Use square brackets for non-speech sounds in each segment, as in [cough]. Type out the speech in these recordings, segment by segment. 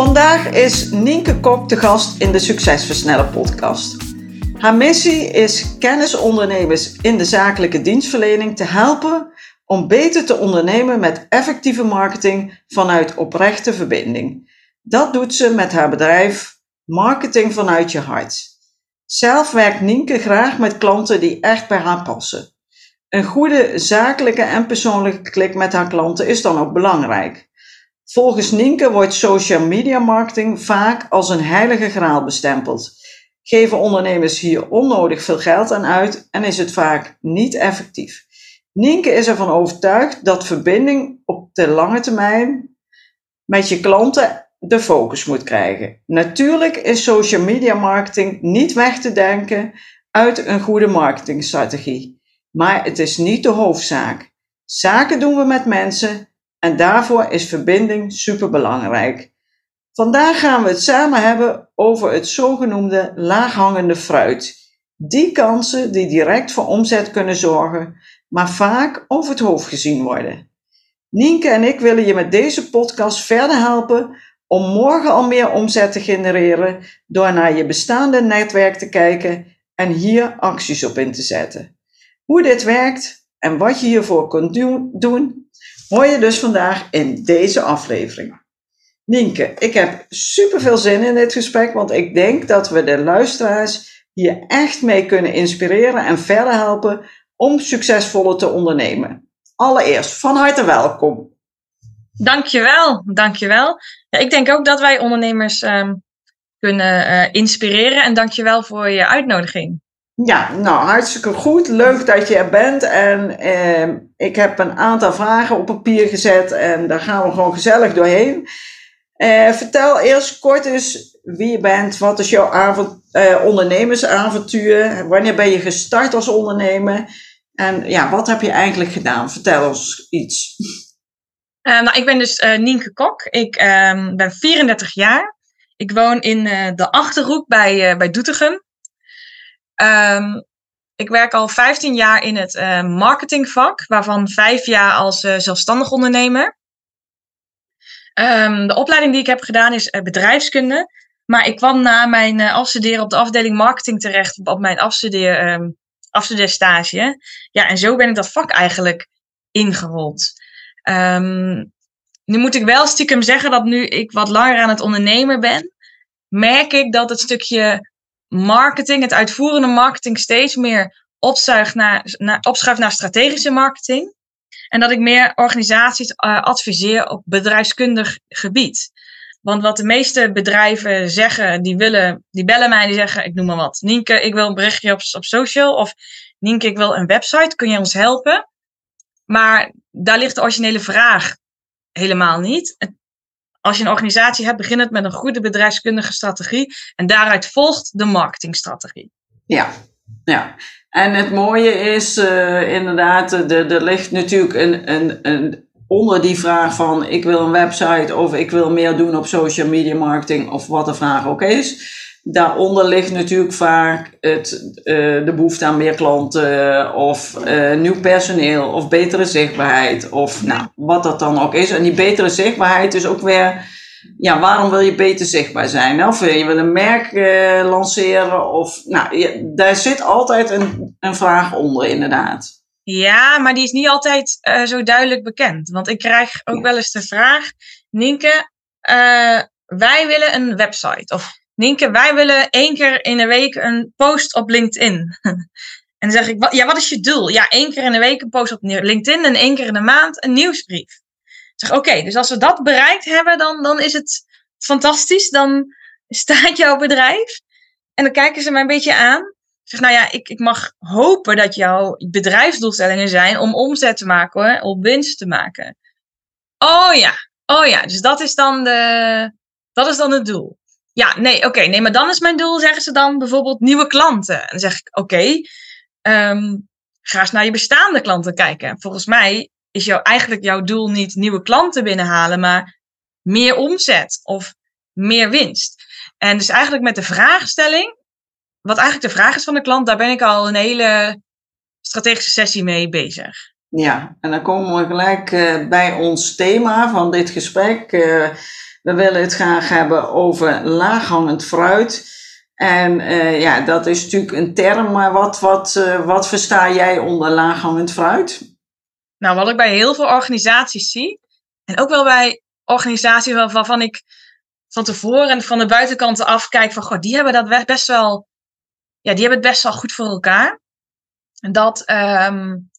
Vandaag is Nienke Kok de gast in de Succesversneller podcast. Haar missie is kennisondernemers in de zakelijke dienstverlening te helpen om beter te ondernemen met effectieve marketing vanuit oprechte verbinding. Dat doet ze met haar bedrijf Marketing vanuit je hart. Zelf werkt Nienke graag met klanten die echt bij haar passen. Een goede zakelijke en persoonlijke klik met haar klanten is dan ook belangrijk. Volgens Nienke wordt social media marketing vaak als een heilige graal bestempeld. Geven ondernemers hier onnodig veel geld aan uit en is het vaak niet effectief. Nienke is ervan overtuigd dat verbinding op de lange termijn met je klanten de focus moet krijgen. Natuurlijk is social media marketing niet weg te denken uit een goede marketingstrategie, maar het is niet de hoofdzaak. Zaken doen we met mensen en daarvoor is verbinding superbelangrijk. Vandaag gaan we het samen hebben over het zogenoemde laaghangende fruit. Die kansen die direct voor omzet kunnen zorgen, maar vaak over het hoofd gezien worden. Nienke en ik willen je met deze podcast verder helpen om morgen al meer omzet te genereren door naar je bestaande netwerk te kijken en hier acties op in te zetten. Hoe dit werkt en wat je hiervoor kunt doen, hoor je dus vandaag in deze aflevering. Nienke, ik heb super veel zin in dit gesprek, want ik denk dat we de luisteraars hier echt mee kunnen inspireren en verder helpen om succesvoller te ondernemen. Allereerst, van harte welkom. Dankjewel, dankjewel. Ja, ik denk ook dat wij ondernemers um, kunnen uh, inspireren en dankjewel voor je uitnodiging. Ja, nou hartstikke goed. Leuk dat je er bent. En eh, ik heb een aantal vragen op papier gezet en daar gaan we gewoon gezellig doorheen. Eh, vertel eerst kort eens wie je bent. Wat is jouw avond, eh, ondernemersavontuur? Wanneer ben je gestart als ondernemer? En ja, wat heb je eigenlijk gedaan? Vertel ons iets. Uh, nou, ik ben dus uh, Nienke Kok. Ik uh, ben 34 jaar. Ik woon in uh, de Achterhoek bij, bij Doetinchem. Um, ik werk al 15 jaar in het marketingvak, waarvan vijf jaar als zelfstandig ondernemer. Um, de opleiding die ik heb gedaan is bedrijfskunde. Maar ik kwam na mijn afstuderen op de afdeling marketing terecht op mijn afstudeer, um. Ja, en zo ben ik dat vak eigenlijk ingerold. Nu moet ik wel stiekem zeggen dat nu ik wat langer aan het ondernemen ben, merk ik dat het stukje marketing, het uitvoerende marketing, steeds meer opzuigt naar, naar, opschuift naar strategische marketing. En dat ik meer organisaties uh, adviseer op bedrijfskundig gebied. Want wat de meeste bedrijven zeggen, die, willen, die bellen mij en die zeggen, ik noem maar wat. Nienke, ik wil een berichtje op, op social. Of Nienke, ik wil een website. Kun je ons helpen? Maar daar ligt de originele vraag helemaal niet. Als je een organisatie hebt, begint het met een goede bedrijfskundige strategie. En daaruit volgt de marketingstrategie. Ja, ja. En het mooie is uh, inderdaad, er ligt natuurlijk een, een, een, onder die vraag van ik wil een website of ik wil meer doen op social media marketing of wat de vraag ook is daaronder ligt natuurlijk vaak het, uh, de behoefte aan meer klanten of uh, nieuw personeel of betere zichtbaarheid of nou, wat dat dan ook is. En die betere zichtbaarheid is ook weer, ja, waarom wil je beter zichtbaar zijn? Of wil je wil een merk uh, lanceren of, nou, je, daar zit altijd een, een vraag onder inderdaad. Ja, maar die is niet altijd zo duidelijk bekend. Want ik krijg ook wel eens de vraag, Nienke, wij willen een website of Nienke, wij willen één keer in de week een post op LinkedIn. [laughs] en dan zeg ik, ja, wat is je doel? Ja, één keer in de week een post op LinkedIn en één keer in de maand een nieuwsbrief. Ik zeg, oké, dus als we dat bereikt hebben, dan, dan is het fantastisch. Dan staat jouw bedrijf. En dan kijken ze mij een beetje aan. Ik zeg, nou ja, ik, ik mag hopen dat jouw bedrijfsdoelstellingen zijn om omzet te maken hoor, om winst te maken. Oh ja, Oh ja, dus dat is dan, de, dat is dan het doel. Ja, nee, oké. nee, maar dan is mijn doel, zeggen ze dan bijvoorbeeld nieuwe klanten. En dan zeg ik, oké, ehm, ga eens naar je bestaande klanten kijken. Volgens mij is jou, eigenlijk jouw doel niet nieuwe klanten binnenhalen, maar meer omzet of meer winst. En dus eigenlijk met de vraagstelling, wat eigenlijk de vraag is van de klant, daar ben ik al een hele strategische sessie mee bezig. Ja, en dan komen we gelijk uh, bij ons thema van dit gesprek. Uh, we willen het graag hebben over laaghangend fruit. En uh, ja, dat is natuurlijk een term, maar wat, wat, wat versta jij onder laaghangend fruit? Nou, wat ik bij heel veel organisaties zie, en ook wel bij organisaties waarvan ik van tevoren en van de buitenkant af kijk van, goh, die hebben dat best wel, ja, die hebben het best wel goed voor elkaar. Dat um,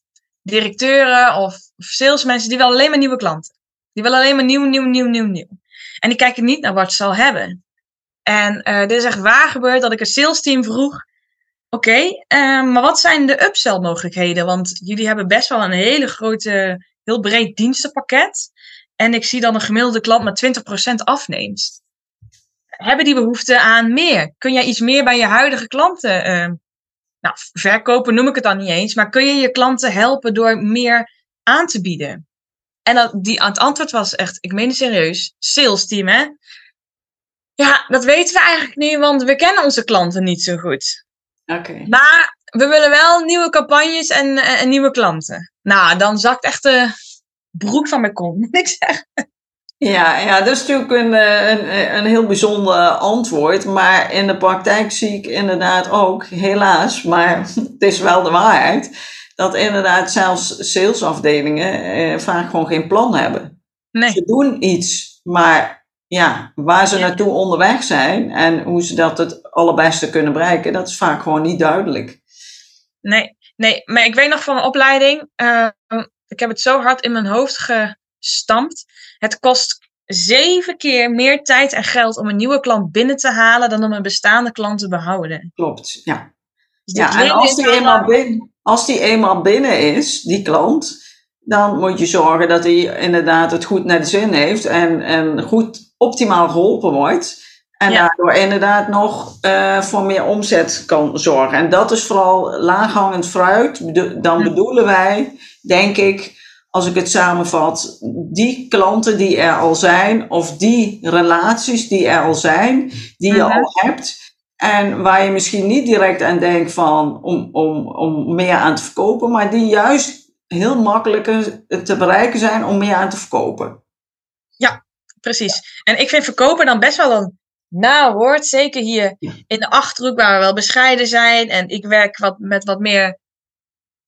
directeuren of salesmensen, die willen alleen maar nieuwe klanten. Die willen alleen maar nieuw, nieuw, nieuw, nieuw, nieuw. En die kijken niet naar wat ze al hebben. En uh, dit is echt waar gebeurd dat ik een sales team vroeg, oké, uh, maar wat zijn de upsell mogelijkheden? Want jullie hebben best wel een hele grote, heel breed dienstenpakket. En ik zie dan een gemiddelde klant met 20% afneemt hebben die behoefte aan meer? Kun jij iets meer bij je huidige klanten, uh, nou, verkopen noem ik het dan niet eens, maar kun je je klanten helpen door meer aan te bieden? En dat, die, het antwoord was echt, ik meen het serieus, sales team hè? Ja, dat weten we eigenlijk niet, want we kennen onze klanten niet zo goed. Oké. Maar we willen wel nieuwe campagnes en, en, nieuwe klanten. Nou, dan zakt echt de broek van mijn kont, moet ik zeggen. Ja, ja, dat is natuurlijk een, eh, een, een heel bijzonder antwoord. Maar in de praktijk zie ik inderdaad ook, helaas, maar [laughs] het is wel de waarheid, dat inderdaad zelfs salesafdelingen eh, vaak gewoon geen plan hebben. Nee. Ze doen iets, maar ja, waar ze naartoe onderweg zijn en hoe ze dat het allerbeste kunnen bereiken, dat is vaak gewoon niet duidelijk. Nee, nee maar ik weet nog van mijn opleiding, uh, ik heb het zo hard in mijn hoofd gestampt het kost zeven keer meer tijd en geld om een nieuwe klant binnen te halen dan om een bestaande klant te behouden. Klopt, ja. Dus ja, en als die, eenmaal binnen, als die eenmaal binnen is, die klant, dan moet je zorgen dat hij inderdaad het goed naar de zin heeft en, en goed optimaal geholpen wordt. En daardoor inderdaad nog uh, voor meer omzet kan zorgen. En dat is vooral laaghangend fruit. Dan bedoelen wij, denk ik, als ik het samenvat, die klanten die er al zijn, of die relaties die er al zijn, die je mhm. al hebt, en waar je misschien niet direct aan denkt van om, om, om meer aan te verkopen, maar die juist heel makkelijk te bereiken zijn om meer aan te verkopen. Ja, precies. En ik vind verkopen dan best wel een nou woord, zeker hier in de achterhoek waar we wel bescheiden zijn. En ik werk wat, met wat meer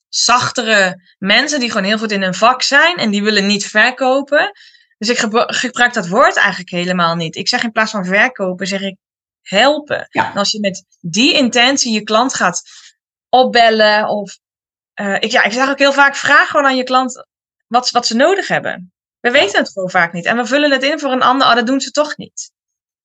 zachtere mensen die gewoon heel goed in hun vak zijn en die willen niet verkopen. Dus ik gebruik dat woord eigenlijk helemaal niet. Ik zeg in plaats van verkopen, zeg ik helpen. En als je met die intentie je klant gaat opbellen of uh, ik, ja, ik zeg ook heel vaak, vraag gewoon aan je klant wat, wat ze nodig hebben. We weten het gewoon vaak niet. En we vullen het in voor een ander, oh, dat doen ze toch niet.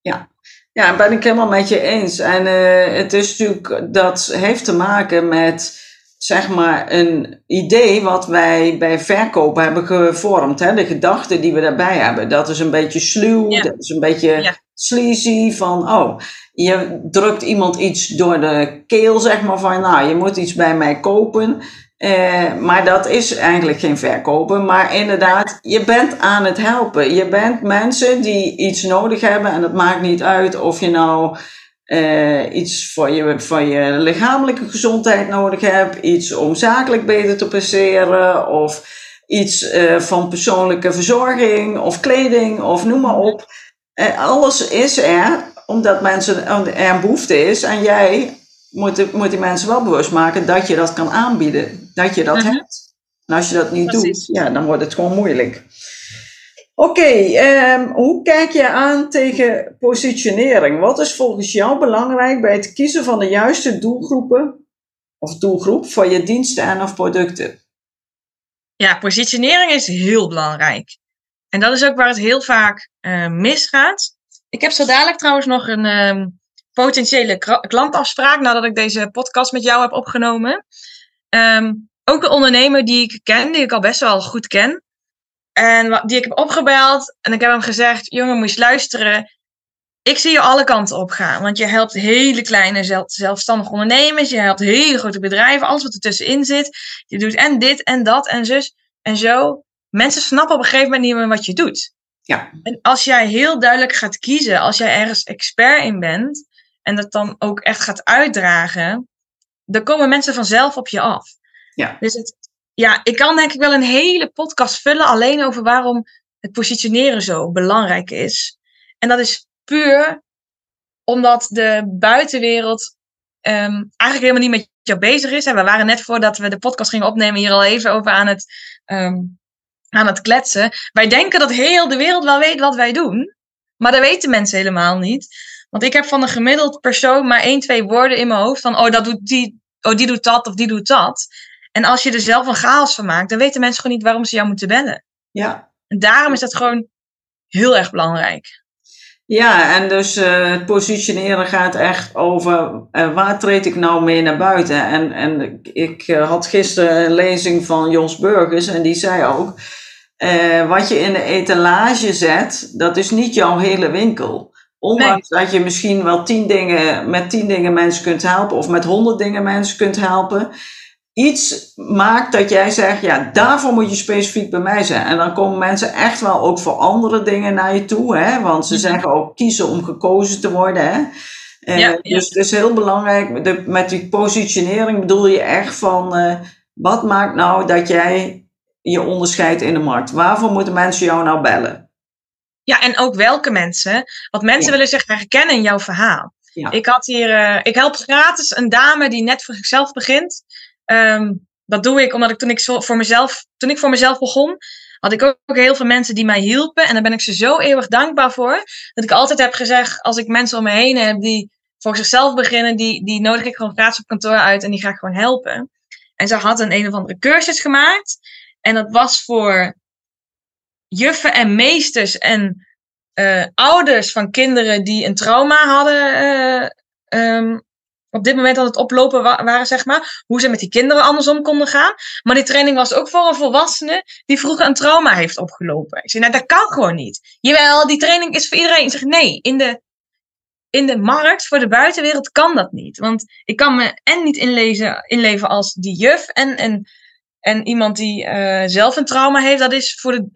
Ja, ja ben ik helemaal met je eens. En uh, het is natuurlijk, dat heeft te maken met zeg maar een idee wat wij bij verkopen hebben gevormd. Hè? De gedachte die we daarbij hebben. Dat is een beetje sluw, dat is een beetje ja. sleazy. Van, oh, je drukt iemand iets door de keel, zeg maar, van, nou, je moet iets bij mij kopen. Eh, maar dat is eigenlijk geen verkopen. Maar inderdaad, je bent aan het helpen. Je bent mensen die iets nodig hebben. En het maakt niet uit of je nou uh, iets voor je, voor je lichamelijke gezondheid nodig hebt, iets om zakelijk beter te presteren, of iets uh, van persoonlijke verzorging, of kleding, of noem maar op. Uh, alles is er, omdat mensen, er een behoefte is. En jij moet, moet die mensen wel bewust maken dat je dat kan aanbieden, dat je dat -hmm. hebt. En als je dat niet Precies. doet, ja, dan wordt het gewoon moeilijk. Oké, um, hoe kijk je aan tegen positionering? Wat is volgens jou belangrijk bij het kiezen van de juiste doelgroepen of doelgroep voor je diensten en of producten? Ja, positionering is heel belangrijk. En dat is ook waar het heel vaak uh, misgaat. Ik heb zo dadelijk trouwens nog een um, potentiële klantafspraak nadat ik deze podcast met jou heb opgenomen. Ook een ondernemer die ik ken, die ik al best wel goed ken. En die ik heb opgebeld. En ik heb hem gezegd: jongen, moet je eens luisteren. Ik zie je alle kanten op gaan. Want je helpt hele kleine zelfstandige ondernemers. Je helpt hele grote bedrijven. Alles wat er tussenin zit. Je doet en dit en dat en zus en zo. Mensen snappen op een gegeven moment niet meer wat je doet. Ja. En als jij heel duidelijk gaat kiezen, als jij ergens expert in bent en dat dan ook echt gaat uitdragen, dan komen mensen vanzelf op je af. Ja. Dus het, ja, ik kan denk ik wel een hele podcast vullen alleen over waarom het positioneren zo belangrijk is. En dat is puur omdat de buitenwereld um, eigenlijk helemaal niet met jou bezig is. En we waren net voordat we de podcast gingen opnemen hier al even over aan het um, aan het kletsen. Wij denken dat heel de wereld wel weet wat wij doen. Maar dat weten mensen helemaal niet. Want ik heb van een gemiddeld persoon maar één, twee woorden in mijn hoofd. Van, oh, dat doet die, oh, die doet dat of die doet dat. En als je er zelf een chaos van maakt, dan weten mensen gewoon niet waarom ze jou moeten bellen. Ja. En daarom is dat gewoon heel erg belangrijk. Ja, en dus uh, het positioneren gaat echt over uh, waar treed ik nou mee naar buiten. En, en ik uh, had gisteren een lezing van Jos Burgers en die zei ook, wat je in de etalage zet, dat is niet jouw hele winkel. Ondanks dat je misschien wel tien dingen, met tien dingen mensen kunt helpen of met honderd dingen mensen kunt helpen iets maakt dat jij zegt, ja, daarvoor moet je specifiek bij mij zijn. En dan komen mensen echt wel ook voor andere dingen naar je toe, hè? want ze mhm. zeggen ook kiezen om gekozen te worden. Hè? Uh, ja, Dus het is heel belangrijk, de, met die positionering bedoel je echt van, uh, wat maakt nou dat jij je onderscheidt in de markt? Waarvoor moeten mensen jou nou bellen? Ja, en ook welke mensen? Want mensen willen zich herkennen in jouw verhaal. Ik had hier, uh, ik help gratis een dame die net voor zichzelf begint. Um, dat doe ik omdat ik toen ik voor mezelf, toen ik voor mezelf begon, had ik ook heel veel mensen die mij hielpen. En daar ben ik ze zo eeuwig dankbaar voor. Dat ik altijd heb gezegd, als ik mensen om me heen heb die voor zichzelf beginnen, die, die nodig ik gewoon gratis op kantoor uit en die ga ik gewoon helpen. En ze had een een of andere cursus gemaakt. En dat was voor juffen en meesters en uh, ouders van kinderen die een trauma hadden uh, op dit moment aan het oplopen waren, zeg maar. Hoe ze met die kinderen andersom konden gaan. Maar die training was ook voor een volwassene die vroeger een trauma heeft opgelopen. Ik nou, dat kan gewoon niet. Jawel, die training is voor iedereen. Ik zeg, nee, in de, in de markt, voor de buitenwereld, kan dat niet. Want ik kan me en niet inlezen, inleven als die juf en, en, en iemand die uh, zelf een trauma heeft. Dat is voor de,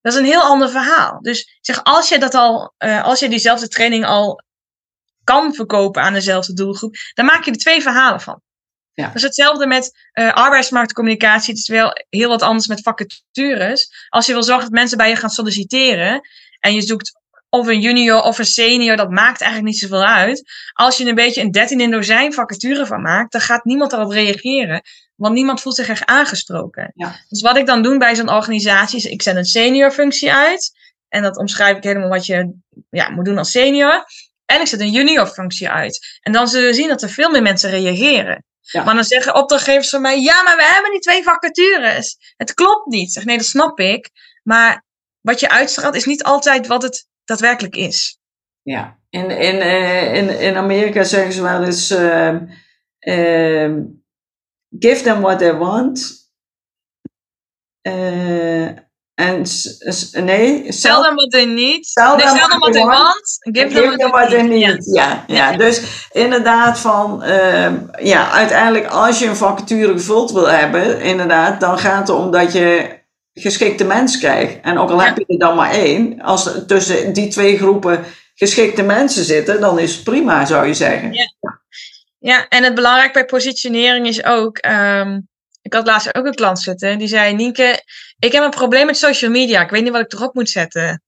dat is een heel ander verhaal. Dus zeg, als je dat al, uh, als je diezelfde training al kan verkopen aan dezelfde doelgroep, dan maak je er twee verhalen van. Ja. Dat is hetzelfde met uh, arbeidsmarktcommunicatie. Het is wel heel wat anders met vacatures. Als je wil zorgen dat mensen bij je gaan solliciteren en je zoekt of een junior of een senior, dat maakt eigenlijk niet zoveel uit. Als je een beetje een 13 in dozijn vacature van maakt, dan gaat niemand erop reageren. Want niemand voelt zich echt aangesproken. Ja. Dus wat ik dan doe bij zo'n organisatie is, ik zet een senior functie uit. En dat omschrijf ik helemaal wat je ja, moet doen als senior. En ik zet een junior functie uit. En dan zullen we zien dat er veel meer mensen reageren. Maar dan zeggen opdrachtgevers van mij, ja, maar we hebben die twee vacatures. Het klopt niet. zeg, nee, dat snap ik. Maar wat je uitstraalt is niet altijd wat het daadwerkelijk is. Ja, in, in, uh, in, in Amerika zeggen ze wel eens, uh, uh, give them what they want. Uh, en nee, stel them what they need. Stel them what they want. Give them what they need. Ja, ja, dus inderdaad van, uh, ja, uiteindelijk als je een vacature gevuld wil hebben, inderdaad, dan gaat het om dat je geschikte mensen krijgt. En ook al heb je er dan maar één, als er tussen die twee groepen geschikte mensen zitten, dan is het prima, zou je zeggen. Ja, ja en het belangrijk bij positionering is ook, um, ik had laatst ook een klant zitten, die zei, Nienke, ik heb een probleem met social media. Ik weet niet wat ik erop moet zetten.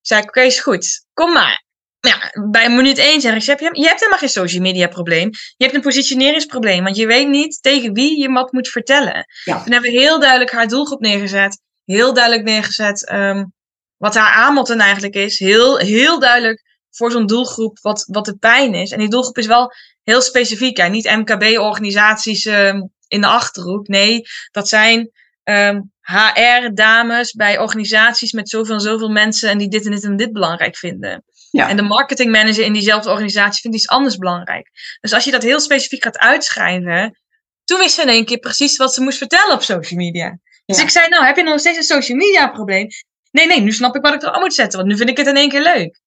Zei ik, oké, is goed. Kom maar. Ja, bij minuut 1 zeg ik, je hebt, je hebt helemaal geen social media probleem. Je hebt een positioneringsprobleem, want je weet niet tegen wie je wat moet vertellen. Ja. Toen hebben we heel duidelijk haar doelgroep neergezet. Heel duidelijk neergezet um, wat haar aanbod dan eigenlijk is. Heel, heel duidelijk voor zo'n doelgroep wat, wat de pijn is. En die doelgroep is wel heel specifiek. Hè? Niet MKB-organisaties um, in de achterhoek. Nee, dat zijn um, HR-dames bij organisaties met zoveel en zoveel mensen en die dit en dit en dit belangrijk vinden. Ja. En de marketingmanager in diezelfde organisatie vindt iets anders belangrijk. Dus als je dat heel specifiek gaat uitschrijven, toen wist ze in één keer precies wat ze moest vertellen op social media. Dus ik zei, nou, heb je nog steeds een social media probleem? Nee, nee, nu snap ik wat ik erop moet zetten, want nu vind ik het in één keer leuk.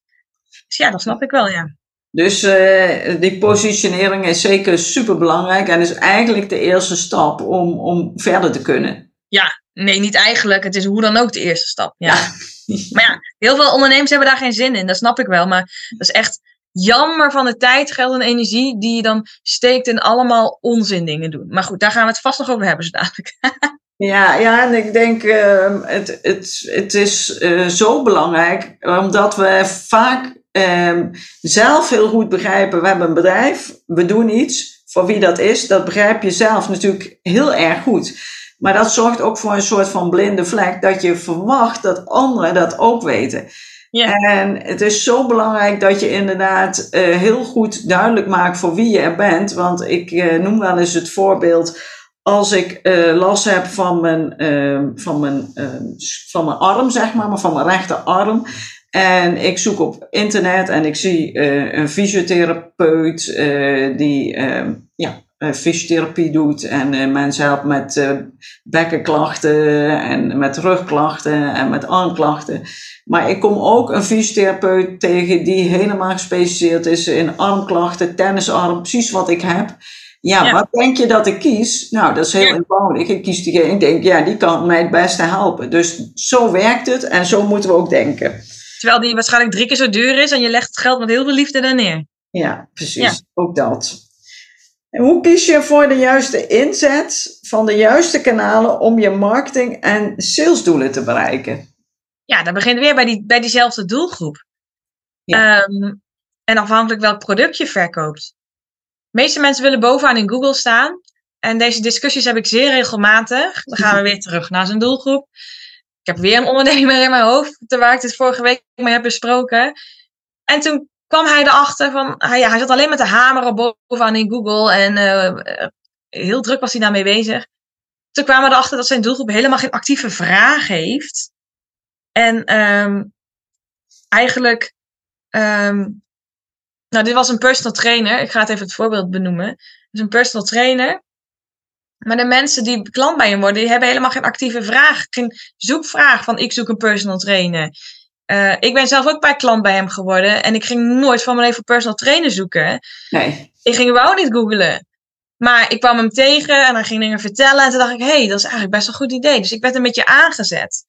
Dus ja, dat snap ik wel, ja. Dus uh, die positionering is zeker super belangrijk en is eigenlijk de eerste stap om, om verder te kunnen. Ja, nee, niet eigenlijk. Het is hoe dan ook de eerste stap. Ja. [laughs] maar ja, heel veel ondernemers hebben daar geen zin in, dat snap ik wel. Maar dat is echt jammer van de tijd, geld en energie die je dan steekt in allemaal onzin dingen doen. Maar goed, daar gaan we het vast nog over hebben zo dadelijk. [laughs] Ja, ja, en ik denk, uh, het, het, het is uh, zo belangrijk, omdat we vaak uh, zelf heel goed begrijpen, we hebben een bedrijf, we doen iets, voor wie dat is, dat begrijp je zelf natuurlijk heel erg goed. Maar dat zorgt ook voor een soort van blinde vlek, dat je verwacht dat anderen dat ook weten. Ja. En het is zo belangrijk dat je inderdaad uh, heel goed duidelijk maakt voor wie je er bent. Want ik uh, noem wel eens het voorbeeld. Als ik uh, last heb van mijn, ehm, van, mijn, ehm, van mijn arm, zeg maar, maar van mijn rechterarm. En ik zoek op internet en ik zie een fysiotherapeut die ehm, ja, uh, fysiotherapie doet en mensen helpt met bekkenklachten en met rugklachten en met armklachten. Maar ik kom ook een fysiotherapeut tegen die helemaal gespecialiseerd is in armklachten, tennisarm, precies wat ik heb. Ja, wat denk je dat ik kies? Nou, dat is heel eenvoudig. Ik kies diegene, ik denk, ja, die kan mij het beste helpen. Dus zo werkt het en zo moeten we ook denken. Terwijl die waarschijnlijk drie keer zo duur is en je legt het geld met heel veel liefde daar neer. Ja, precies. Ook dat. En hoe kies je voor de juiste inzet van de juiste kanalen om je marketing- en salesdoelen te bereiken? Ja, dat begint weer bij, die, bij diezelfde doelgroep. Ja. Ehm, en afhankelijk welk product je verkoopt. De meeste mensen willen bovenaan in Google staan. En deze discussies heb ik zeer regelmatig. Dan gaan we [laughs] weer terug naar zijn doelgroep. Ik heb weer een ondernemer in mijn hoofd, waar ik het vorige week mee heb besproken. En toen kwam hij erachter van, hij, hij zat alleen met de hamer bovenaan in Google en uh, heel druk was hij daarmee bezig. Toen kwamen we erachter dat zijn doelgroep helemaal geen actieve vraag heeft. En um, eigenlijk, um, nou dit was een personal trainer, ik ga het even het voorbeeld benoemen. Dus een personal trainer. Maar de mensen die klant bij hem worden, die hebben helemaal geen actieve vraag, geen zoekvraag van ik zoek een personal trainer. Uh, ik ben zelf ook bij klant bij hem geworden. En ik ging nooit van mijn leven personal trainer zoeken. Nee. Ik ging überhaupt niet googlen. Maar ik kwam hem tegen en hij ging dingen vertellen. En toen dacht ik, hé, hey, dat is eigenlijk best een goed idee. Dus ik werd een beetje aangezet.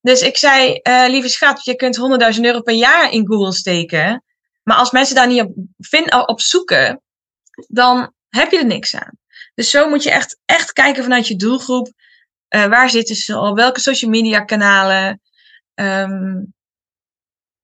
Dus ik zei, uh, lieve schat, je kunt 100.000 euro per jaar in Google steken. Maar als mensen daar niet op, vind, op zoeken, dan heb je er niks aan. Dus zo moet je echt, echt kijken vanuit je doelgroep. Uh, waar zitten ze op? Welke social media kanalen? Um,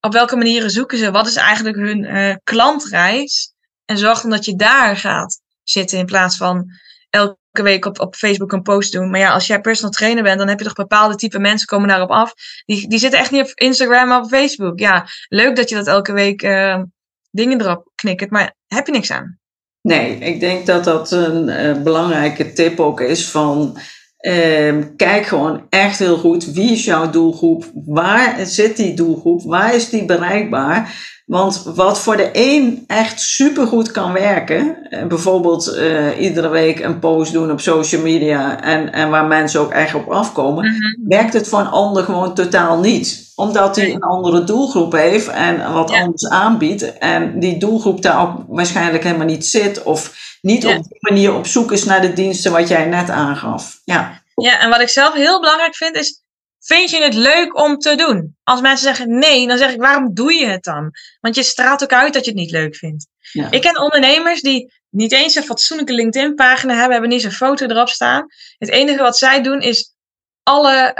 op welke manieren zoeken ze? Wat is eigenlijk hun uh, klantreis? En zorg dan dat je daar gaat zitten in plaats van elke week op, op Facebook een post doen. Maar ja, als jij personal trainer bent, dan heb je toch bepaalde type mensen komen daarop af. Die, die zitten echt niet op Instagram, maar op Facebook. Ja, leuk dat je dat elke week uh, dingen erop knikkert, maar heb je niks aan. Nee, ik denk dat dat een uh, belangrijke tip ook is van Ehm, kijk gewoon echt heel goed wie is jouw doelgroep, waar zit die doelgroep, waar is die bereikbaar. Want wat voor de een echt supergoed kan werken, eh, bijvoorbeeld uh, iedere week een post doen op social media en, en waar mensen ook echt op afkomen, mhm. werkt het voor een ander gewoon totaal niet. Omdat hij een andere doelgroep heeft en wat anders aanbiedt en die doelgroep daar ook waarschijnlijk helemaal niet zit of niet op die manier op zoek is naar de diensten wat jij net aangaf. Ja. ja, en wat ik zelf heel belangrijk vind is, vind je het leuk om te doen? Als mensen zeggen nee, dan zeg ik, waarom doe je het dan? Want je straalt ook uit dat je het niet leuk vindt. Ja. Ik ken ondernemers die niet eens een fatsoenlijke LinkedIn-pagina hebben, hebben niet eens een foto erop staan. Het enige wat zij doen is alle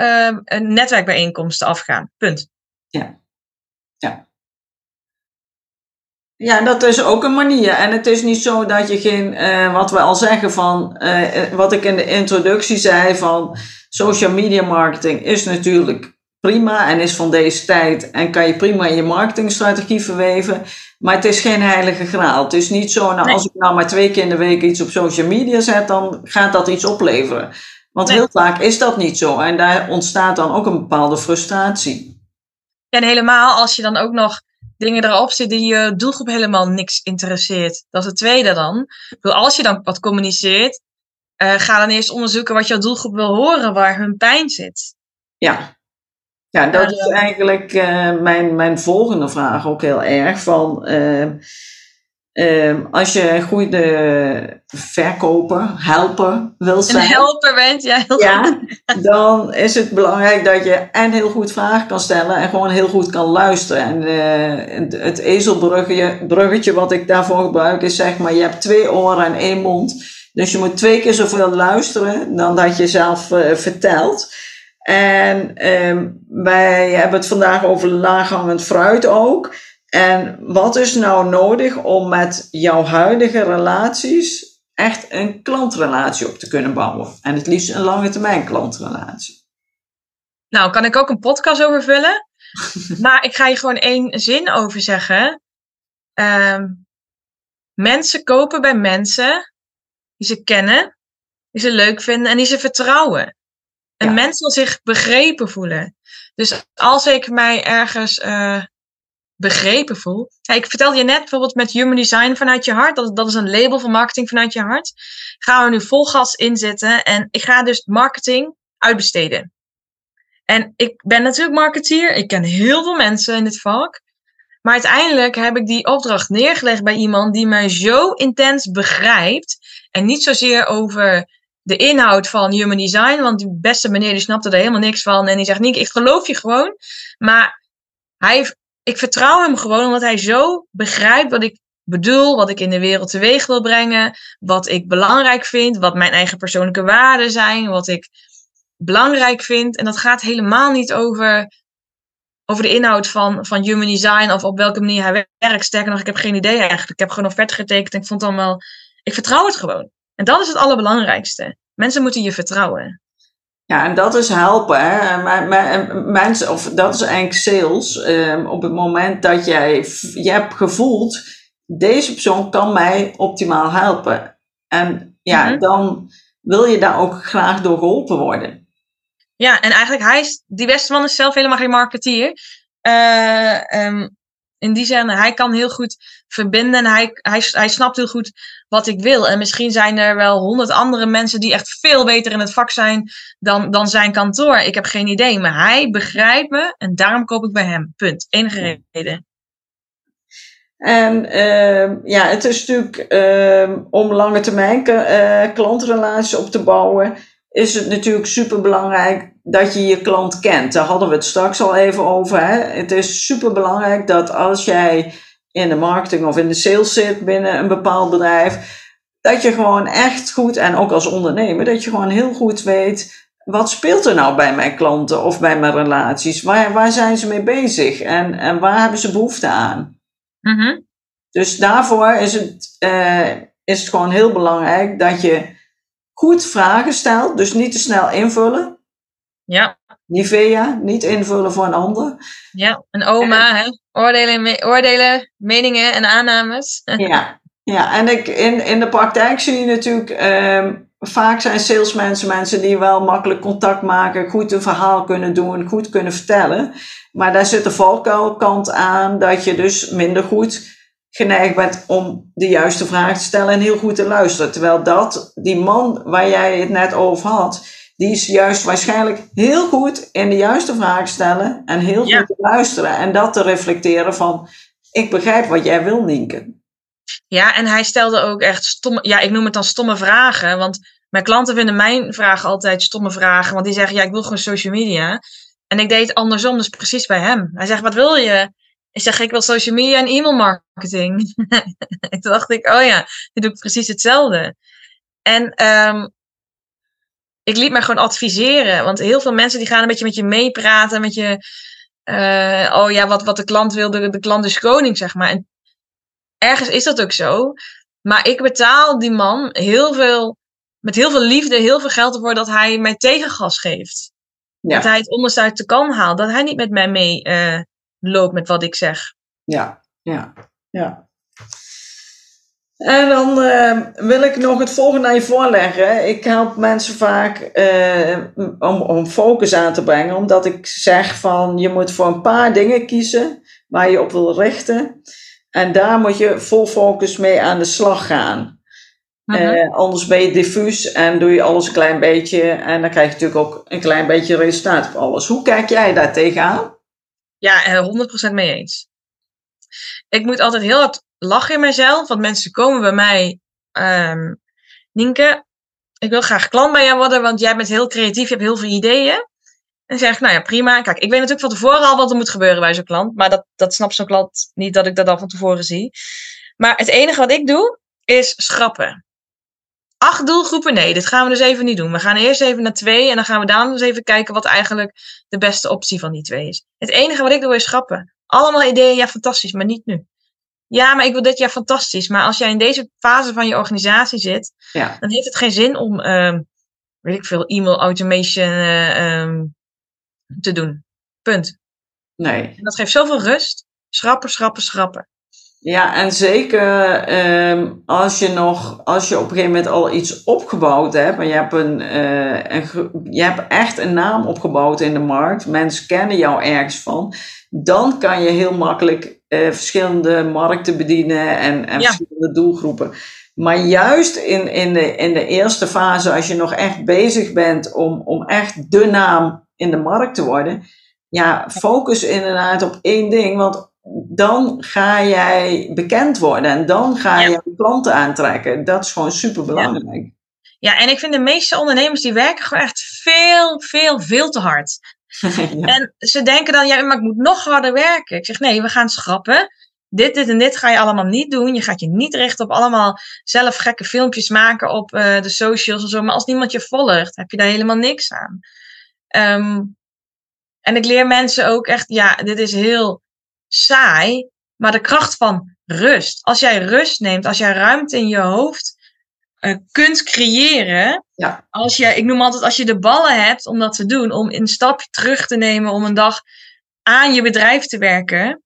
uh, netwerkbijeenkomsten afgaan. Punt. Ja. Ja. Ja, dat is ook een manier. En het is niet zo dat je geen, uh, wat we al zeggen van, uh, wat ik in de introductie zei van social media marketing is natuurlijk prima en is van deze tijd en kan je prima in je marketingstrategie verweven. Maar het is geen heilige graal. Het is niet zo, nou als ik nou maar twee keer in de week iets op social media zet, dan gaat dat iets opleveren. Want heel vaak is dat niet zo en daar ontstaat dan ook een bepaalde frustratie. En helemaal als je dan ook nog dingen erop zitten die je doelgroep helemaal niks interesseert. Dat is het tweede dan. Als je dan wat communiceert, uh, ga dan eerst onderzoeken wat jouw doelgroep wil horen, waar hun pijn zit. Ja, ja dat is eigenlijk uh, mijn, mijn volgende vraag ook heel erg. Van, uh, als je een goede verkoper, helper wil zijn. Een helper bent, ja. Ja, dan is het belangrijk dat je en heel goed vragen kan stellen en gewoon heel goed kan luisteren. En het ezelbruggetje bruggetje wat ik daarvoor gebruik is zeg maar, je hebt twee oren en één mond. Dus je moet twee keer zoveel luisteren dan dat je zelf uh, vertelt. En um, wij hebben het vandaag over laaghangend fruit ook. En wat is nou nodig om met jouw huidige relaties echt een klantrelatie op te kunnen bouwen? En het liefst een lange termijn klantrelatie. Nou, kan ik ook een podcast over vullen? [laughs] maar ik ga je gewoon één zin over zeggen. Um, mensen kopen bij mensen die ze kennen, die ze leuk vinden en die ze vertrouwen. Een ja. mens wil zich begrepen voelen. Dus als ik mij ergens uh, begrepen voel. Ja, ik vertelde je net bijvoorbeeld met Human Design vanuit je hart. Dat, dat is een label van marketing vanuit je hart. Gaan we nu vol gas inzetten. En ik ga dus marketing uitbesteden. En ik ben natuurlijk marketeer. Ik ken heel veel mensen in dit vak. Maar uiteindelijk heb ik die opdracht neergelegd bij iemand die mij zo intens begrijpt. En niet zozeer over de inhoud van human design. Want die beste meneer die snapte er helemaal niks van. En die zegt, Niek, ik geloof je gewoon. Maar hij, ik vertrouw hem gewoon omdat hij zo begrijpt wat ik bedoel. Wat ik in de wereld teweeg wil brengen. Wat ik belangrijk vind. Wat mijn eigen persoonlijke waarden zijn. Wat ik belangrijk vind. En dat gaat helemaal niet over over de inhoud van, van human design of op welke manier hij werkt. Sterker nog, ik heb geen idee eigenlijk. Ik heb gewoon offerte getekend en ik vond dan wel, ik vertrouw het gewoon. En dat is het allerbelangrijkste. Mensen moeten je vertrouwen. Ja, en dat is helpen. Hè? Mensen, of dat is eigenlijk sales. Um, op het moment dat jij je hebt gevoeld, deze persoon kan mij optimaal helpen. En ja, mm -hmm. dan wil je daar ook graag door geholpen worden. Ja, en eigenlijk hij is, die Westerman is zelf helemaal geen marketeer. Uh, um, in die zin, hij kan heel goed verbinden en hij, hij, hij snapt heel goed wat ik wil. En misschien zijn er wel honderd andere mensen die echt veel beter in het vak zijn dan, dan zijn kantoor. Ik heb geen idee, maar hij begrijpt me en daarom koop ik bij hem. Punt. Enige reden. En uh, ja, het is natuurlijk uh, om lange termijn uh, klantrelaties op te bouwen is het natuurlijk super belangrijk dat je je klant kent. Daar hadden we het straks al even over. Hè? Het is super belangrijk dat als jij in de marketing of in de sales zit binnen een bepaald bedrijf, dat je gewoon echt goed, en ook als ondernemer, dat je gewoon heel goed weet. Wat speelt er nou bij mijn klanten of bij mijn relaties? Waar, waar zijn ze mee bezig en, en waar hebben ze behoefte aan? Mm -hmm. Dus daarvoor is het, uh, is het gewoon heel belangrijk dat je goed vragen stelt, dus niet te snel invullen. Ja. Nivea, niet invullen voor een ander. Ja, een oma, hè? Oordelen, me oordelen, meningen en aannames. [laughs] ja, ja, en ik, in, in de praktijk zie je natuurlijk, um, vaak zijn salesmensen mensen die wel makkelijk contact maken, goed een verhaal kunnen doen, goed kunnen vertellen. Maar daar zit de valkuilkant aan dat je dus minder goed geneigd bent om de juiste vraag te stellen en heel goed te luisteren. Terwijl dat, die man waar jij het net over had, die is juist waarschijnlijk heel goed in de juiste vraag stellen en heel goed te luisteren. En dat te reflecteren van, ik begrijp wat jij wil, Nienke. Ja, en hij stelde ook echt stomme, ja, ik noem het dan stomme vragen. Want mijn klanten vinden mijn vragen altijd stomme vragen. Want die zeggen, ja, ik wil gewoon social media. En ik deed het andersom, dus precies bij hem. Hij zegt, wat wil je? Ik zeg, ik wil social media en e-mail marketing. [laughs] Toen dacht ik, oh ja, die doe ik precies hetzelfde. En um, ik liet me gewoon adviseren. Want heel veel mensen die gaan een beetje met je meepraten. Met je, uh, oh ja, wat, wat de klant wil, de, de klant is koning, zeg maar. En ergens is dat ook zo. Maar ik betaal die man heel veel, met heel veel liefde, heel veel geld ervoor dat hij mij tegengas geeft. Ja. Dat hij het onderste uit de kan haalt. Dat hij niet met mij mee uh, loopt met wat ik zeg. Ja, ja, ja. En dan uh, wil ik nog het volgende aan je voorleggen. Ik help mensen vaak uh, om, om focus aan te brengen, omdat ik zeg van je moet voor een paar dingen kiezen waar je op wil richten. En daar moet je vol focus mee aan de slag gaan. Uh anders ben je diffuus en doe je alles een klein beetje. En dan krijg je natuurlijk ook een klein beetje resultaat op alles. Hoe kijk jij daar tegenaan? Ja, 100% mee eens. Ik moet altijd heel hard lachen in mezelf, want mensen komen bij mij. Um, Nienke, ik wil graag klant bij jou worden, want jij bent heel creatief, je hebt heel veel ideeën. En zeg nou ja, prima. Kijk, ik weet natuurlijk van tevoren al wat er moet gebeuren bij zo'n klant. Maar dat, dat snapt zo'n klant niet dat ik dat al van tevoren zie. Maar het enige wat ik doe, is schrappen. Acht doelgroepen? Nee, dit gaan we dus even niet doen. We gaan eerst even naar twee en dan gaan we daarna eens even kijken wat eigenlijk de beste optie van die twee is. Het enige wat ik doe is schrappen. Allemaal ideeën, ja, fantastisch, maar niet nu. Ja, maar ik wil dit jaar fantastisch. Maar als jij in deze fase van je organisatie zit, ja. dan heeft het geen zin om, um, weet ik veel, e-mail automation uh, um, te doen. Punt. Nee. En dat geeft zoveel rust. Schrappen, schrappen, schrappen. Ja, en zeker um, als je nog, als je op een gegeven moment al iets opgebouwd hebt, en je hebt, een, uh, een, je hebt echt een naam opgebouwd in de markt, mensen kennen jou ergens van, dan kan je heel makkelijk uh, verschillende markten bedienen en, en verschillende doelgroepen. Maar juist in, in, de, in de eerste fase, als je nog echt bezig bent om, om echt de naam in de markt te worden, ja, focus inderdaad op één ding. Want dan ga jij bekend worden en dan ga je klanten aantrekken. Dat is gewoon super belangrijk. Ja. en ik vind de meeste ondernemers die werken gewoon echt veel, veel, veel te hard. [laughs] En ze denken dan, ja, maar ik moet nog harder werken. Ik zeg, nee, we gaan schrappen. Dit, dit en dit ga je allemaal niet doen. Je gaat je niet richten op allemaal zelf gekke filmpjes maken op uh, de socials en zo. Maar als niemand je volgt, heb je daar helemaal niks aan. Um, en ik leer mensen ook echt, ja, dit is heel saai, maar de kracht van rust. Als jij rust neemt, als jij ruimte in je hoofd uh, kunt creëren. Ja. Als je, ik noem altijd, als je de ballen hebt om dat te doen, om een stapje terug te nemen, om een dag aan je bedrijf te werken.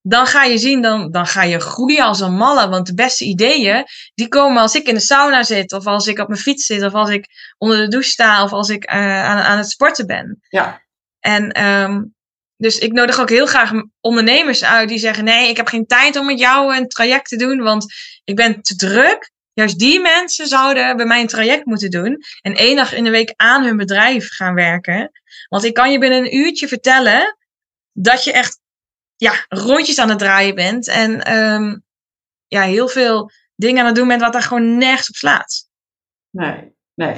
Dan ga je zien, dan, dan ga je groeien als een malle. Want de beste ideeën, die komen als ik in de sauna zit, of als ik op mijn fiets zit, of als ik onder de douche sta, of als ik uh, aan, aan het sporten ben. Ja. En um, dus ik nodig ook heel graag ondernemers uit die zeggen: Nee, ik heb geen tijd om met jou een traject te doen, want ik ben te druk. Juist die mensen zouden bij mij een traject moeten doen en één dag in de week aan hun bedrijf gaan werken. Want ik kan je binnen een uurtje vertellen dat je echt ja, rondjes aan het draaien bent en um, ja, heel veel dingen aan het doen bent wat daar gewoon nergens op slaat. Nee, nee.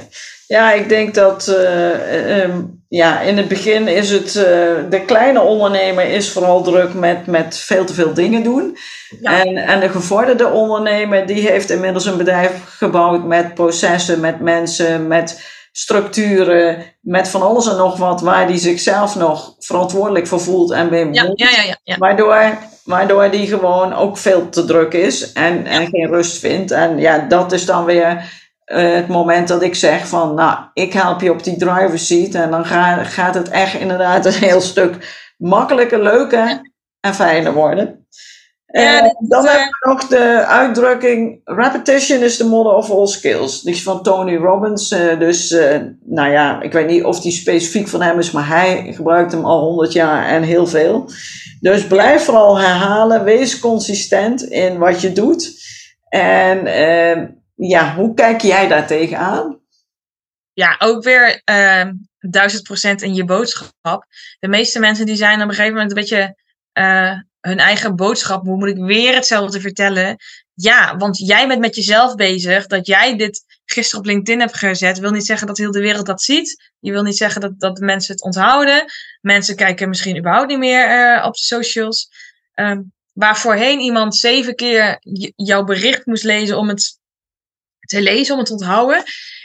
Ja, ik denk dat uh, um, ja, in het begin is het, uh, de kleine ondernemer is vooral druk met, met veel te veel dingen doen. En, en de gevorderde ondernemer, die heeft inmiddels een bedrijf gebouwd met processen, met mensen, met structuren, met van alles en nog wat, waar die zichzelf nog verantwoordelijk voor voelt en ja, ja, ja, Waardoor, waardoor die gewoon ook veel te druk is en, en geen rust vindt. En ja, dat is dan weer uh, het moment dat ik zeg van, nou, ik help je op die driver's seat en dan ga, gaat het echt inderdaad een heel stuk makkelijker, leuker en fijner worden. Ja, uh, dan hebben we nog de uitdrukking repetition is the mother of all skills. Die is van Tony Robbins. Uh, dus, nou ja, ik weet niet of die specifiek van hem is, maar hij gebruikt hem al honderd jaar en heel veel. Dus blijf vooral herhalen, wees consistent in wat je doet. En ja, hoe kijk jij daar tegenaan? Ja, ook weer uh, duizend procent in je boodschap. De meeste mensen die zijn op een gegeven moment een beetje uh, hun eigen boodschap. Hoe moet ik weer hetzelfde vertellen? Ja, want jij bent met jezelf bezig. Dat jij dit gisteren op LinkedIn hebt gezet, wil niet zeggen dat heel de wereld dat ziet. Je wil niet zeggen dat, dat mensen het onthouden. Mensen kijken misschien überhaupt niet meer uh, op de socials. Um, waar voorheen iemand zeven keer jouw bericht moest lezen om het te lezen, om het te onthouden,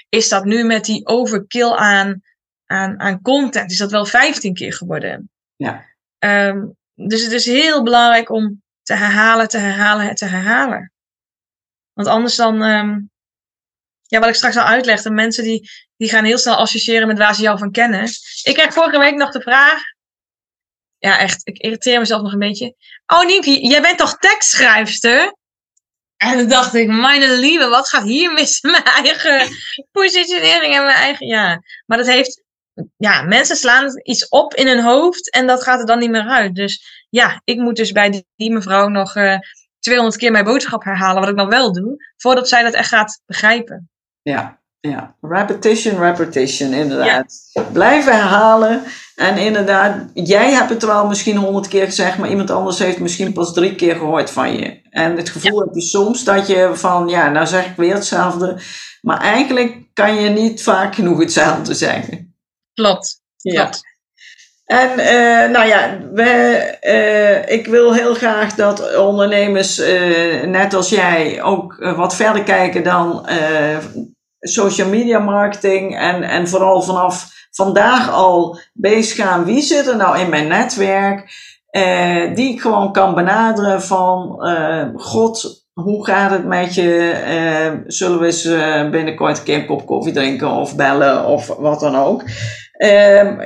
is dat nu met die overkill aan, aan, aan content, is dat wel 15 keer geworden. Ja. Um, dus het is heel belangrijk om te herhalen, te herhalen, te herhalen. Want anders dan, um, ja, wat ik straks al uitleg, de mensen die, die gaan heel snel associëren met waar ze jou van kennen. Ik kreeg vorige week nog de vraag, ja echt, ik irriteer mezelf nog een beetje. Oh Nienke, jij bent toch tekstschrijfster? En dan dacht ik, mijn lieve, wat gaat hier mis mijn eigen positionering en mijn eigen, ja. Maar dat heeft, ja, mensen slaan iets op in hun hoofd en dat gaat er dan niet meer uit. Dus ja, ik moet dus bij die, mevrouw nog uh, 200 keer mijn boodschap herhalen, wat ik dan wel doe, voordat zij dat echt gaat begrijpen. Ja, ja. repetition, repetition, inderdaad. Blijven herhalen. En inderdaad, jij hebt het wel misschien honderd keer gezegd, maar iemand anders heeft misschien pas drie keer gehoord van je. En het gevoel heb je soms dat je van, ja, nou zeg ik weer hetzelfde. Maar eigenlijk kan je niet vaak genoeg hetzelfde zeggen. Klopt. Ja. En uh, nou ja, we, uh, ik wil heel graag dat ondernemers, uh, net als jij, ook wat verder kijken dan social media marketing. En, en vooral vanaf vandaag al bezig gaan. Wie zit er nou in mijn netwerk? die ik gewoon kan benaderen van God, hoe gaat het met je? zullen we eens binnenkort een keer een kop koffie drinken of bellen of wat dan ook?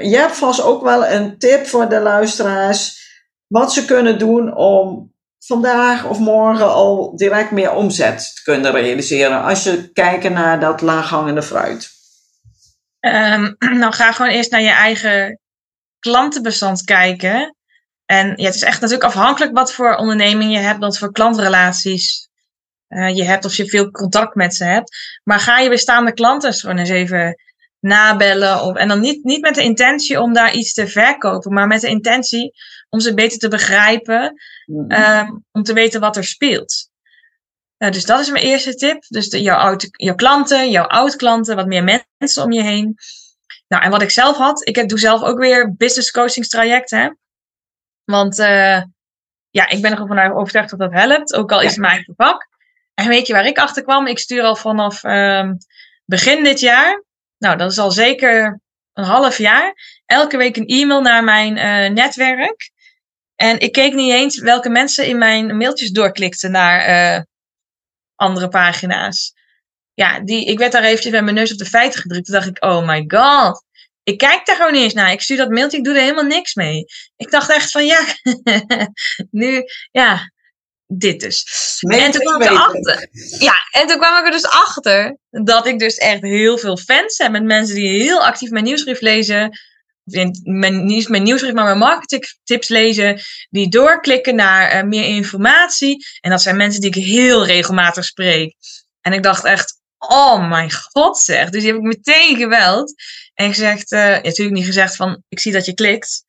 Je hebt vast ook wel een tip voor de luisteraars. Wat ze kunnen doen om vandaag of morgen al direct meer omzet te kunnen realiseren. Als je kijkt naar dat laaghangende fruit. Um, [clears throat] nou, ga gewoon eerst naar je eigen klantenbestand kijken. En ja, het is echt natuurlijk afhankelijk wat voor onderneming je hebt, wat voor klantrelaties uh, je hebt, of je veel contact met ze hebt. Maar ga je bestaande klanten gewoon eens even nabellen. Of, en dan niet, niet met de intentie om daar iets te verkopen, maar met de intentie om ze beter te begrijpen, mm-hmm. ehm, om te weten wat er speelt. Uh, dus dat is mijn eerste tip. Dus de, jouw, oude, jouw klanten, jouw oud-klanten, wat meer mensen om je heen. Nou, en wat ik zelf had, ik doe zelf ook weer business coachingstrajecten. Want uh, ja, ik ben er van overtuigd dat dat helpt, ook al is het mijn eigen vak. En weet je waar ik achter kwam? Ik stuur al vanaf um, begin dit jaar nou, dat is al zeker een half jaar, elke week een e-mail naar mijn uh, netwerk. En ik keek niet eens welke mensen in mijn mailtjes doorklikten naar uh, andere pagina's. Ja, die, ik werd daar eventjes met mijn neus op de feiten gedrukt. Toen dacht ik, oh my god. Ik kijk daar gewoon niet eens naar. Ik stuur dat mailtje, ik doe er helemaal niks mee. Ik dacht echt van, ja, [laughs] nu, ja, dit dus. en toen kwam ik erachter. Ja, en toen kwam ik er dus achter dat ik dus echt heel veel fans heb met mensen die heel actief mijn nieuwsbrief lezen. Mijn, niet mijn nieuwsbrief, maar mijn marketingtips lezen. Die doorklikken naar uh, meer informatie. En dat zijn mensen die ik heel regelmatig spreek. En ik dacht echt, oh mijn god zeg. Dus die heb ik meteen geweld. En gezegd, uh, ja, natuurlijk niet gezegd van, ik zie dat je klikt.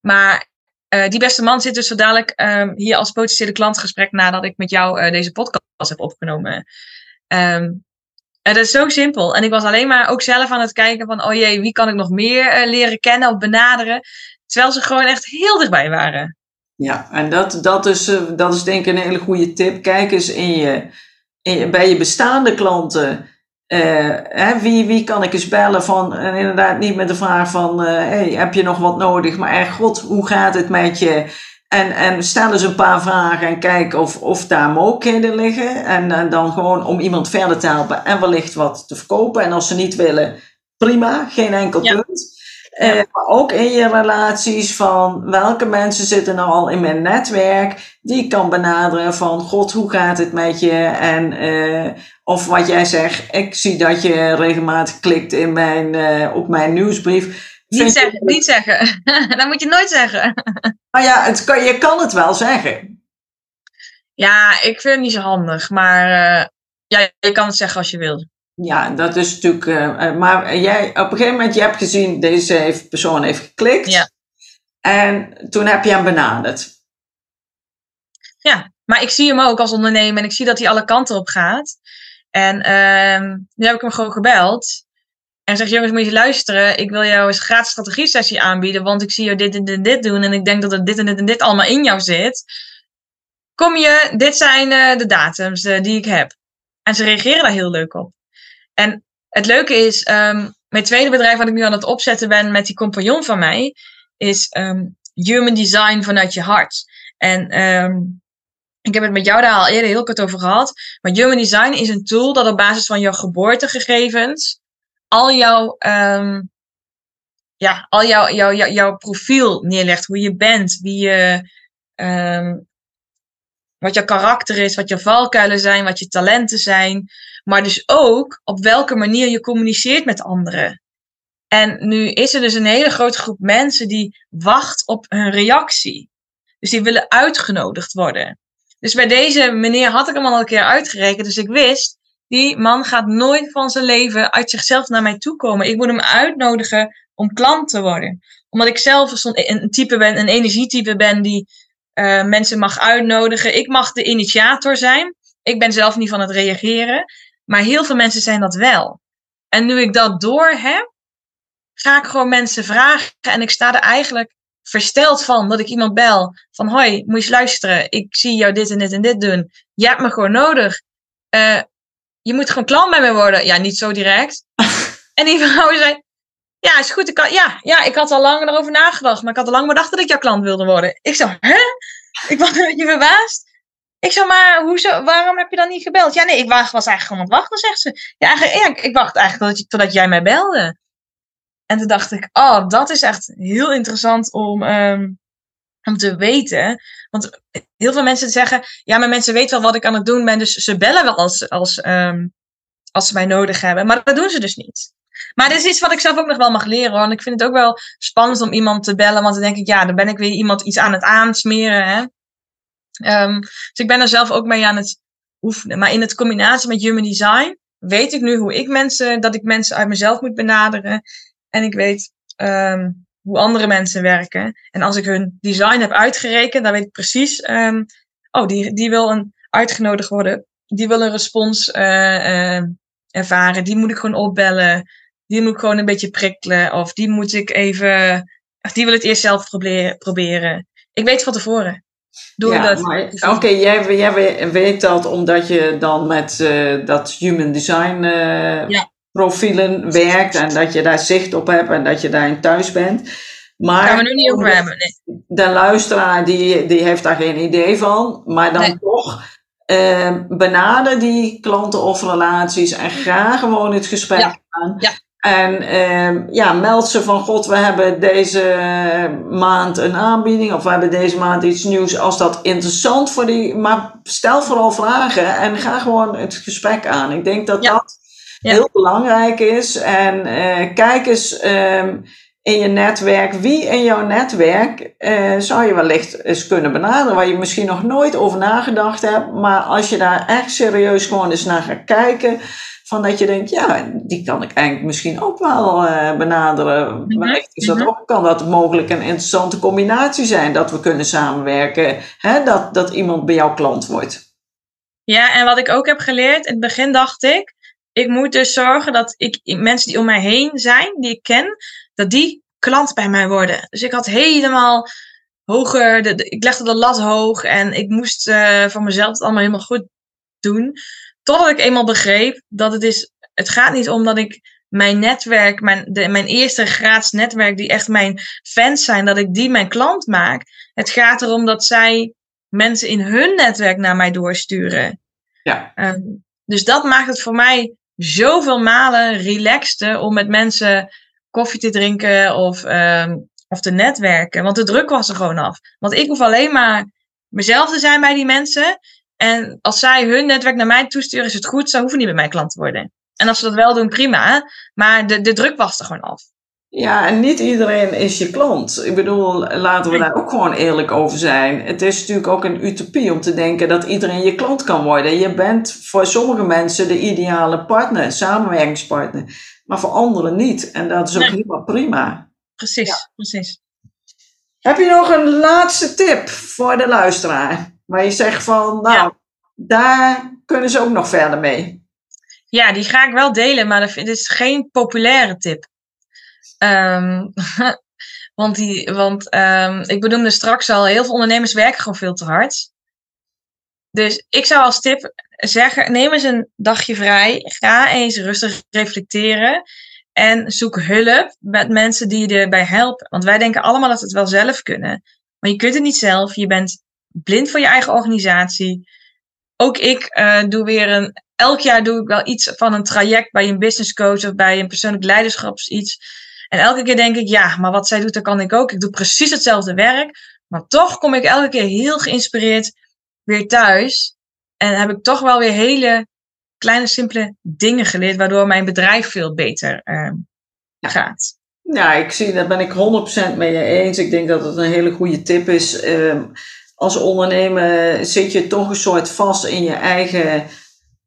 Maar uh, die beste man zit dus zo dadelijk um, hier als potentiële klantgesprek nadat ik met jou deze podcast heb opgenomen. Um, het is zo simpel. En ik was alleen maar ook zelf aan het kijken van, oh jee, wie kan ik nog meer uh, leren kennen of benaderen? Terwijl ze gewoon echt heel dichtbij waren. Ja, en dat, dat, is, dat is denk ik een hele goede tip. Kijk eens in je, in, bij je bestaande klanten uh, hè, wie, wie kan ik eens bellen van, en inderdaad niet met de vraag van, hey, heb je nog wat nodig? Maar echt, god, hoe gaat het met je? En, en stel eens een paar vragen en kijk of, of daar mogelijkheden liggen. En, en dan gewoon om iemand verder te helpen en wellicht wat te verkopen. En als ze niet willen, prima, geen enkel punt. Uh, maar ook in je relaties van welke mensen zitten nou al in mijn netwerk die ik kan benaderen van god hoe gaat het met je en uh, of wat jij zegt, ik zie dat je regelmatig klikt in mijn, uh, op mijn nieuwsbrief. Niet zeggen, niet [laughs] zeggen. dat moet je nooit zeggen. Maar [laughs] ja, het kan, je kan het wel zeggen. Ja, ik vind het niet zo handig, maar uh, ja, je kan het zeggen als je wil. Ja, dat is natuurlijk. Uh, maar jij, op een gegeven moment, je hebt gezien, deze heeft, persoon heeft geklikt. Ja. En toen heb je hem benaderd. Ja, maar ik zie hem ook als ondernemer en ik zie dat hij alle kanten op gaat. En um, nu heb ik hem gewoon gebeld. En zeg, jongens, moet je luisteren. Ik wil jou eens een gratis strategie sessie aanbieden. Want ik zie jou dit en dit, dit doen. En ik denk dat er dit en dit en dit allemaal in jou zit. Kom je, dit zijn uh, de datums uh, die ik heb. En ze reageren daar heel leuk op. En het leuke is, um, mijn tweede bedrijf wat ik nu aan het opzetten ben met die compagnon van mij, is um, human design vanuit je hart. En um, ik heb het met jou daar al eerder heel kort over gehad. Maar Human Design is een tool dat op basis van jouw geboortegegevens al jouw, um, ja, al jouw, jouw, jouw, profiel neerlegt. Hoe je bent, wie je, um, wat jouw karakter is, wat je valkuilen zijn, wat je talenten zijn. Maar dus ook op welke manier je communiceert met anderen. En nu is er dus een hele grote groep mensen die wacht op hun reactie. Dus die willen uitgenodigd worden. Dus bij deze meneer had ik hem al een keer uitgerekend. Dus ik wist, die man gaat nooit van zijn leven uit zichzelf naar mij toe komen. Ik moet hem uitnodigen om klant te worden. Omdat ik zelf een type ben, een energietype ben die uh, mensen mag uitnodigen. Ik mag de initiator zijn. Ik ben zelf niet van het reageren. Maar heel veel mensen zijn dat wel. En nu ik dat door heb, ga ik gewoon mensen vragen. En ik sta er eigenlijk versteld van dat ik iemand bel. Van hoi, moet je luisteren. Ik zie jou dit en dit en dit doen. Je hebt me gewoon nodig. Uh, je moet gewoon klant bij me worden. Ja, niet zo direct. [laughs] en die vrouw zei, ja, is goed. Ik had, ja, ja, ik had al lang erover nagedacht. Maar ik had al lang bedacht dat ik jouw klant wilde worden. Ik zo, hè? Ik was een beetje verbaasd. Ik zo, maar hoezo, waarom heb je dan niet gebeld? Ja, nee, ik was eigenlijk gewoon aan het wachten, zegt ze. Ja, eigenlijk, ja, ik wacht eigenlijk totdat, totdat jij mij belde. En toen dacht ik, oh, dat is echt heel interessant om, um, om te weten. Want heel veel mensen zeggen, ja, maar mensen weten wel wat ik aan het doen ben, dus ze bellen wel als, als, um, als ze mij nodig hebben. Maar dat doen ze dus niet. Maar dit is iets wat ik zelf ook nog wel mag leren. En ik vind het ook wel spannend om iemand te bellen, want dan denk ik, ja, dan ben ik weer iemand iets aan het aansmeren. Hè? Um, dus ik ben er zelf ook mee aan het oefenen. Maar in het combinatie met human design weet ik nu hoe ik mensen, dat ik mensen uit mezelf moet benaderen. En ik weet um, hoe andere mensen werken. En als ik hun design heb uitgerekend, dan weet ik precies, um, oh, die, die wil een uitgenodigd worden. Die wil een respons uh, uh, ervaren. Die moet ik gewoon opbellen. Die moet ik gewoon een beetje prikkelen. Of die moet ik even, of die wil het eerst zelf proberen. proberen. Ik weet van tevoren. ja, Oké, jij, jij weet dat omdat je dan met uh, dat human design ja profielen werkt en dat je daar zicht op hebt en dat je daarin thuis bent. Maar gaan we nu niet over hebben. Nee. De luisteraar die, die heeft daar geen idee van, maar dan toch eh, benader die klanten of relaties en ga gewoon het gesprek ja. aan. Ja. En uh, ja, meld ze van God, we hebben deze maand een aanbieding of we hebben deze maand iets nieuws. Als dat interessant voor die, maar stel vooral vragen en ga gewoon het gesprek aan. Ik denk dat dat heel belangrijk is. En uh, kijk eens um, in je netwerk, wie in jouw netwerk uh, zou je wellicht eens kunnen benaderen, waar je misschien nog nooit over nagedacht hebt. Maar als je daar echt serieus gewoon eens naar gaat kijken, van dat je denkt, ja, die kan ik eigenlijk misschien ook wel uh, benaderen. -hmm. is dat mhm. ook, kan dat mogelijk een interessante combinatie zijn, dat we kunnen samenwerken, hè, dat, dat iemand bij jouw klant wordt. Ja, en wat ik ook heb geleerd, in het begin dacht ik, ik moet dus zorgen dat ik mensen die om mij heen zijn, die ik ken, dat die klant bij mij worden. Dus ik had helemaal hoger, de, ik legde de lat hoog en ik moest uh, voor mezelf het allemaal helemaal goed doen. Totdat ik eenmaal begreep dat het is, het gaat niet om dat ik mijn netwerk, mijn, de, mijn eerste graads netwerk, die echt mijn fans zijn, dat ik die mijn klant maak. Het gaat erom dat zij mensen in hun netwerk naar mij doorsturen. Ja. Um, dus dat maakt het voor mij zoveel malen relaxter om met mensen koffie te drinken of, um, of te netwerken. Want de druk was er gewoon af. Want ik hoef alleen maar mezelf te zijn bij die mensen. En als zij hun netwerk naar mij toesturen, is het goed. Ze hoeven niet bij mij klant te worden. En als ze dat wel doen, prima. Maar de, de druk was er gewoon af. Ja, en niet iedereen is je klant. Ik bedoel, laten we daar ook gewoon eerlijk over zijn. Het is natuurlijk ook een utopie om te denken dat iedereen je klant kan worden. Je bent voor sommige mensen de ideale partner, samenwerkingspartner, maar voor anderen niet. En dat is ook helemaal prima. Precies, precies. Heb je nog een laatste tip voor de luisteraar? Waar je zegt van, nou, daar kunnen ze ook nog verder mee. Ja, die ga ik wel delen, maar dat is geen populaire tip. Um, [laughs] want die, want um, ik benoemde straks al, heel veel ondernemers werken gewoon veel te hard. Dus ik zou als tip zeggen, neem eens een dagje vrij. Ga eens rustig reflecteren. En zoek hulp met mensen die je erbij helpen. Want wij denken allemaal dat we het wel zelf kunnen. Maar je kunt het niet zelf. Je bent blind voor je eigen organisatie. Ook ik uh, doe weer een. Elk jaar doe ik wel iets van een traject bij een business coach of bij een persoonlijk leiderschaps iets. En elke keer denk ik, ja, maar wat zij doet, dat kan ik ook. Ik doe precies hetzelfde werk. Maar toch kom ik elke keer heel geïnspireerd weer thuis. En heb ik toch wel weer hele kleine, simpele dingen geleerd, waardoor mijn bedrijf veel beter uh, gaat. Ja, ik zie, daar ben ik 100% mee eens. Ik denk dat het een hele goede tip is. Uh, als ondernemer zit je toch een soort vast in je eigen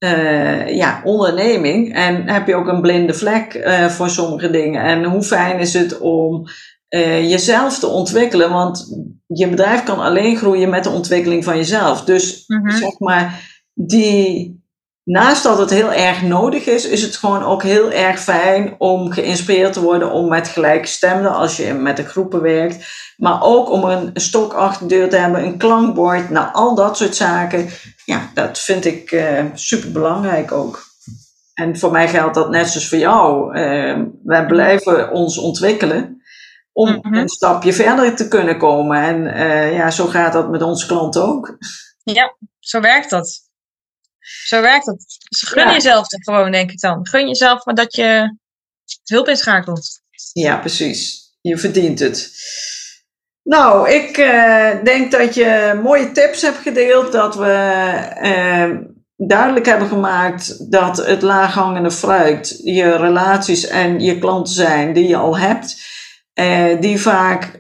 uh, ja, onderneming. En heb je ook een blinde vlek uh, voor sommige dingen. En hoe fijn is het om uh, jezelf te ontwikkelen? Want je bedrijf kan alleen groeien met de ontwikkeling van jezelf. Dus mm -hmm. zeg maar, die naast dat het heel erg nodig is, is het gewoon ook heel erg fijn om geïnspireerd te worden om met gelijkgestemden, als je met de groepen werkt, maar ook om een stok achter de deur te hebben, een klankbord, nou al dat soort zaken. Ja, dat vind ik uh, super belangrijk ook. En voor mij geldt dat net zoals voor jou. Uh, wij blijven ons ontwikkelen om mm -hmm. een stapje verder te kunnen komen. En uh, ja, zo gaat dat met onze klanten ook. Ja, zo werkt dat. Zo werkt het. Dus gun ja. jezelf het gewoon, denk ik dan. Gun jezelf maar dat je hulp inschakelt. Ja, precies. Je verdient het. Nou, ik uh, denk dat je mooie tips hebt gedeeld. Dat we uh, duidelijk hebben gemaakt dat het laaghangende fruit je relaties en je klanten zijn die je al hebt. Uh, die vaak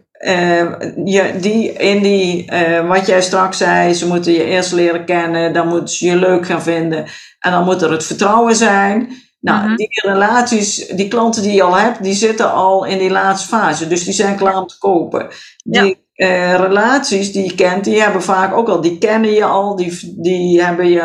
je, die, in die, wat jij straks zei, ze moeten je eerst leren kennen, dan moeten ze je leuk gaan vinden en dan moet er het vertrouwen zijn. Nou, -hmm. die relaties, die klanten die je al hebt, die zitten al in die laatste fase, dus die zijn klaar om te kopen. Die ja. uh, relaties die je kent, die hebben vaak ook al, die kennen je al, die, die hebben je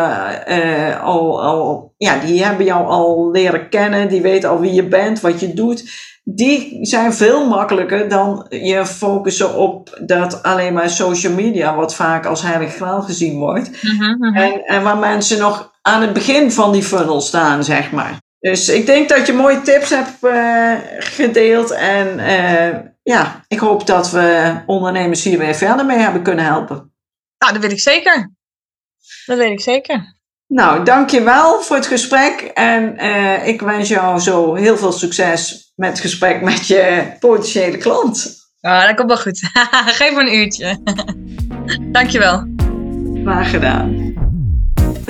al, al, ja, die hebben jou al leren kennen, die weten al wie je bent, wat je doet die zijn veel makkelijker dan je focussen op dat alleen maar social media, wat vaak als heilig graal gezien wordt. Mm -hmm. en, en waar mensen nog aan het begin van die funnel staan, zeg maar. Dus ik denk dat je mooie tips hebt uh, gedeeld. En uh, ja, ik hoop dat we ondernemers hier weer verder mee hebben kunnen helpen. Nou, dat weet ik zeker. Dat weet ik zeker. Nou, dankjewel voor het gesprek. En uh, ik wens jou zo heel veel succes met het gesprek met je potentiële klant. Ja, dat komt wel goed. [laughs] Geef me een uurtje. [laughs] Dankjewel. Graag gedaan.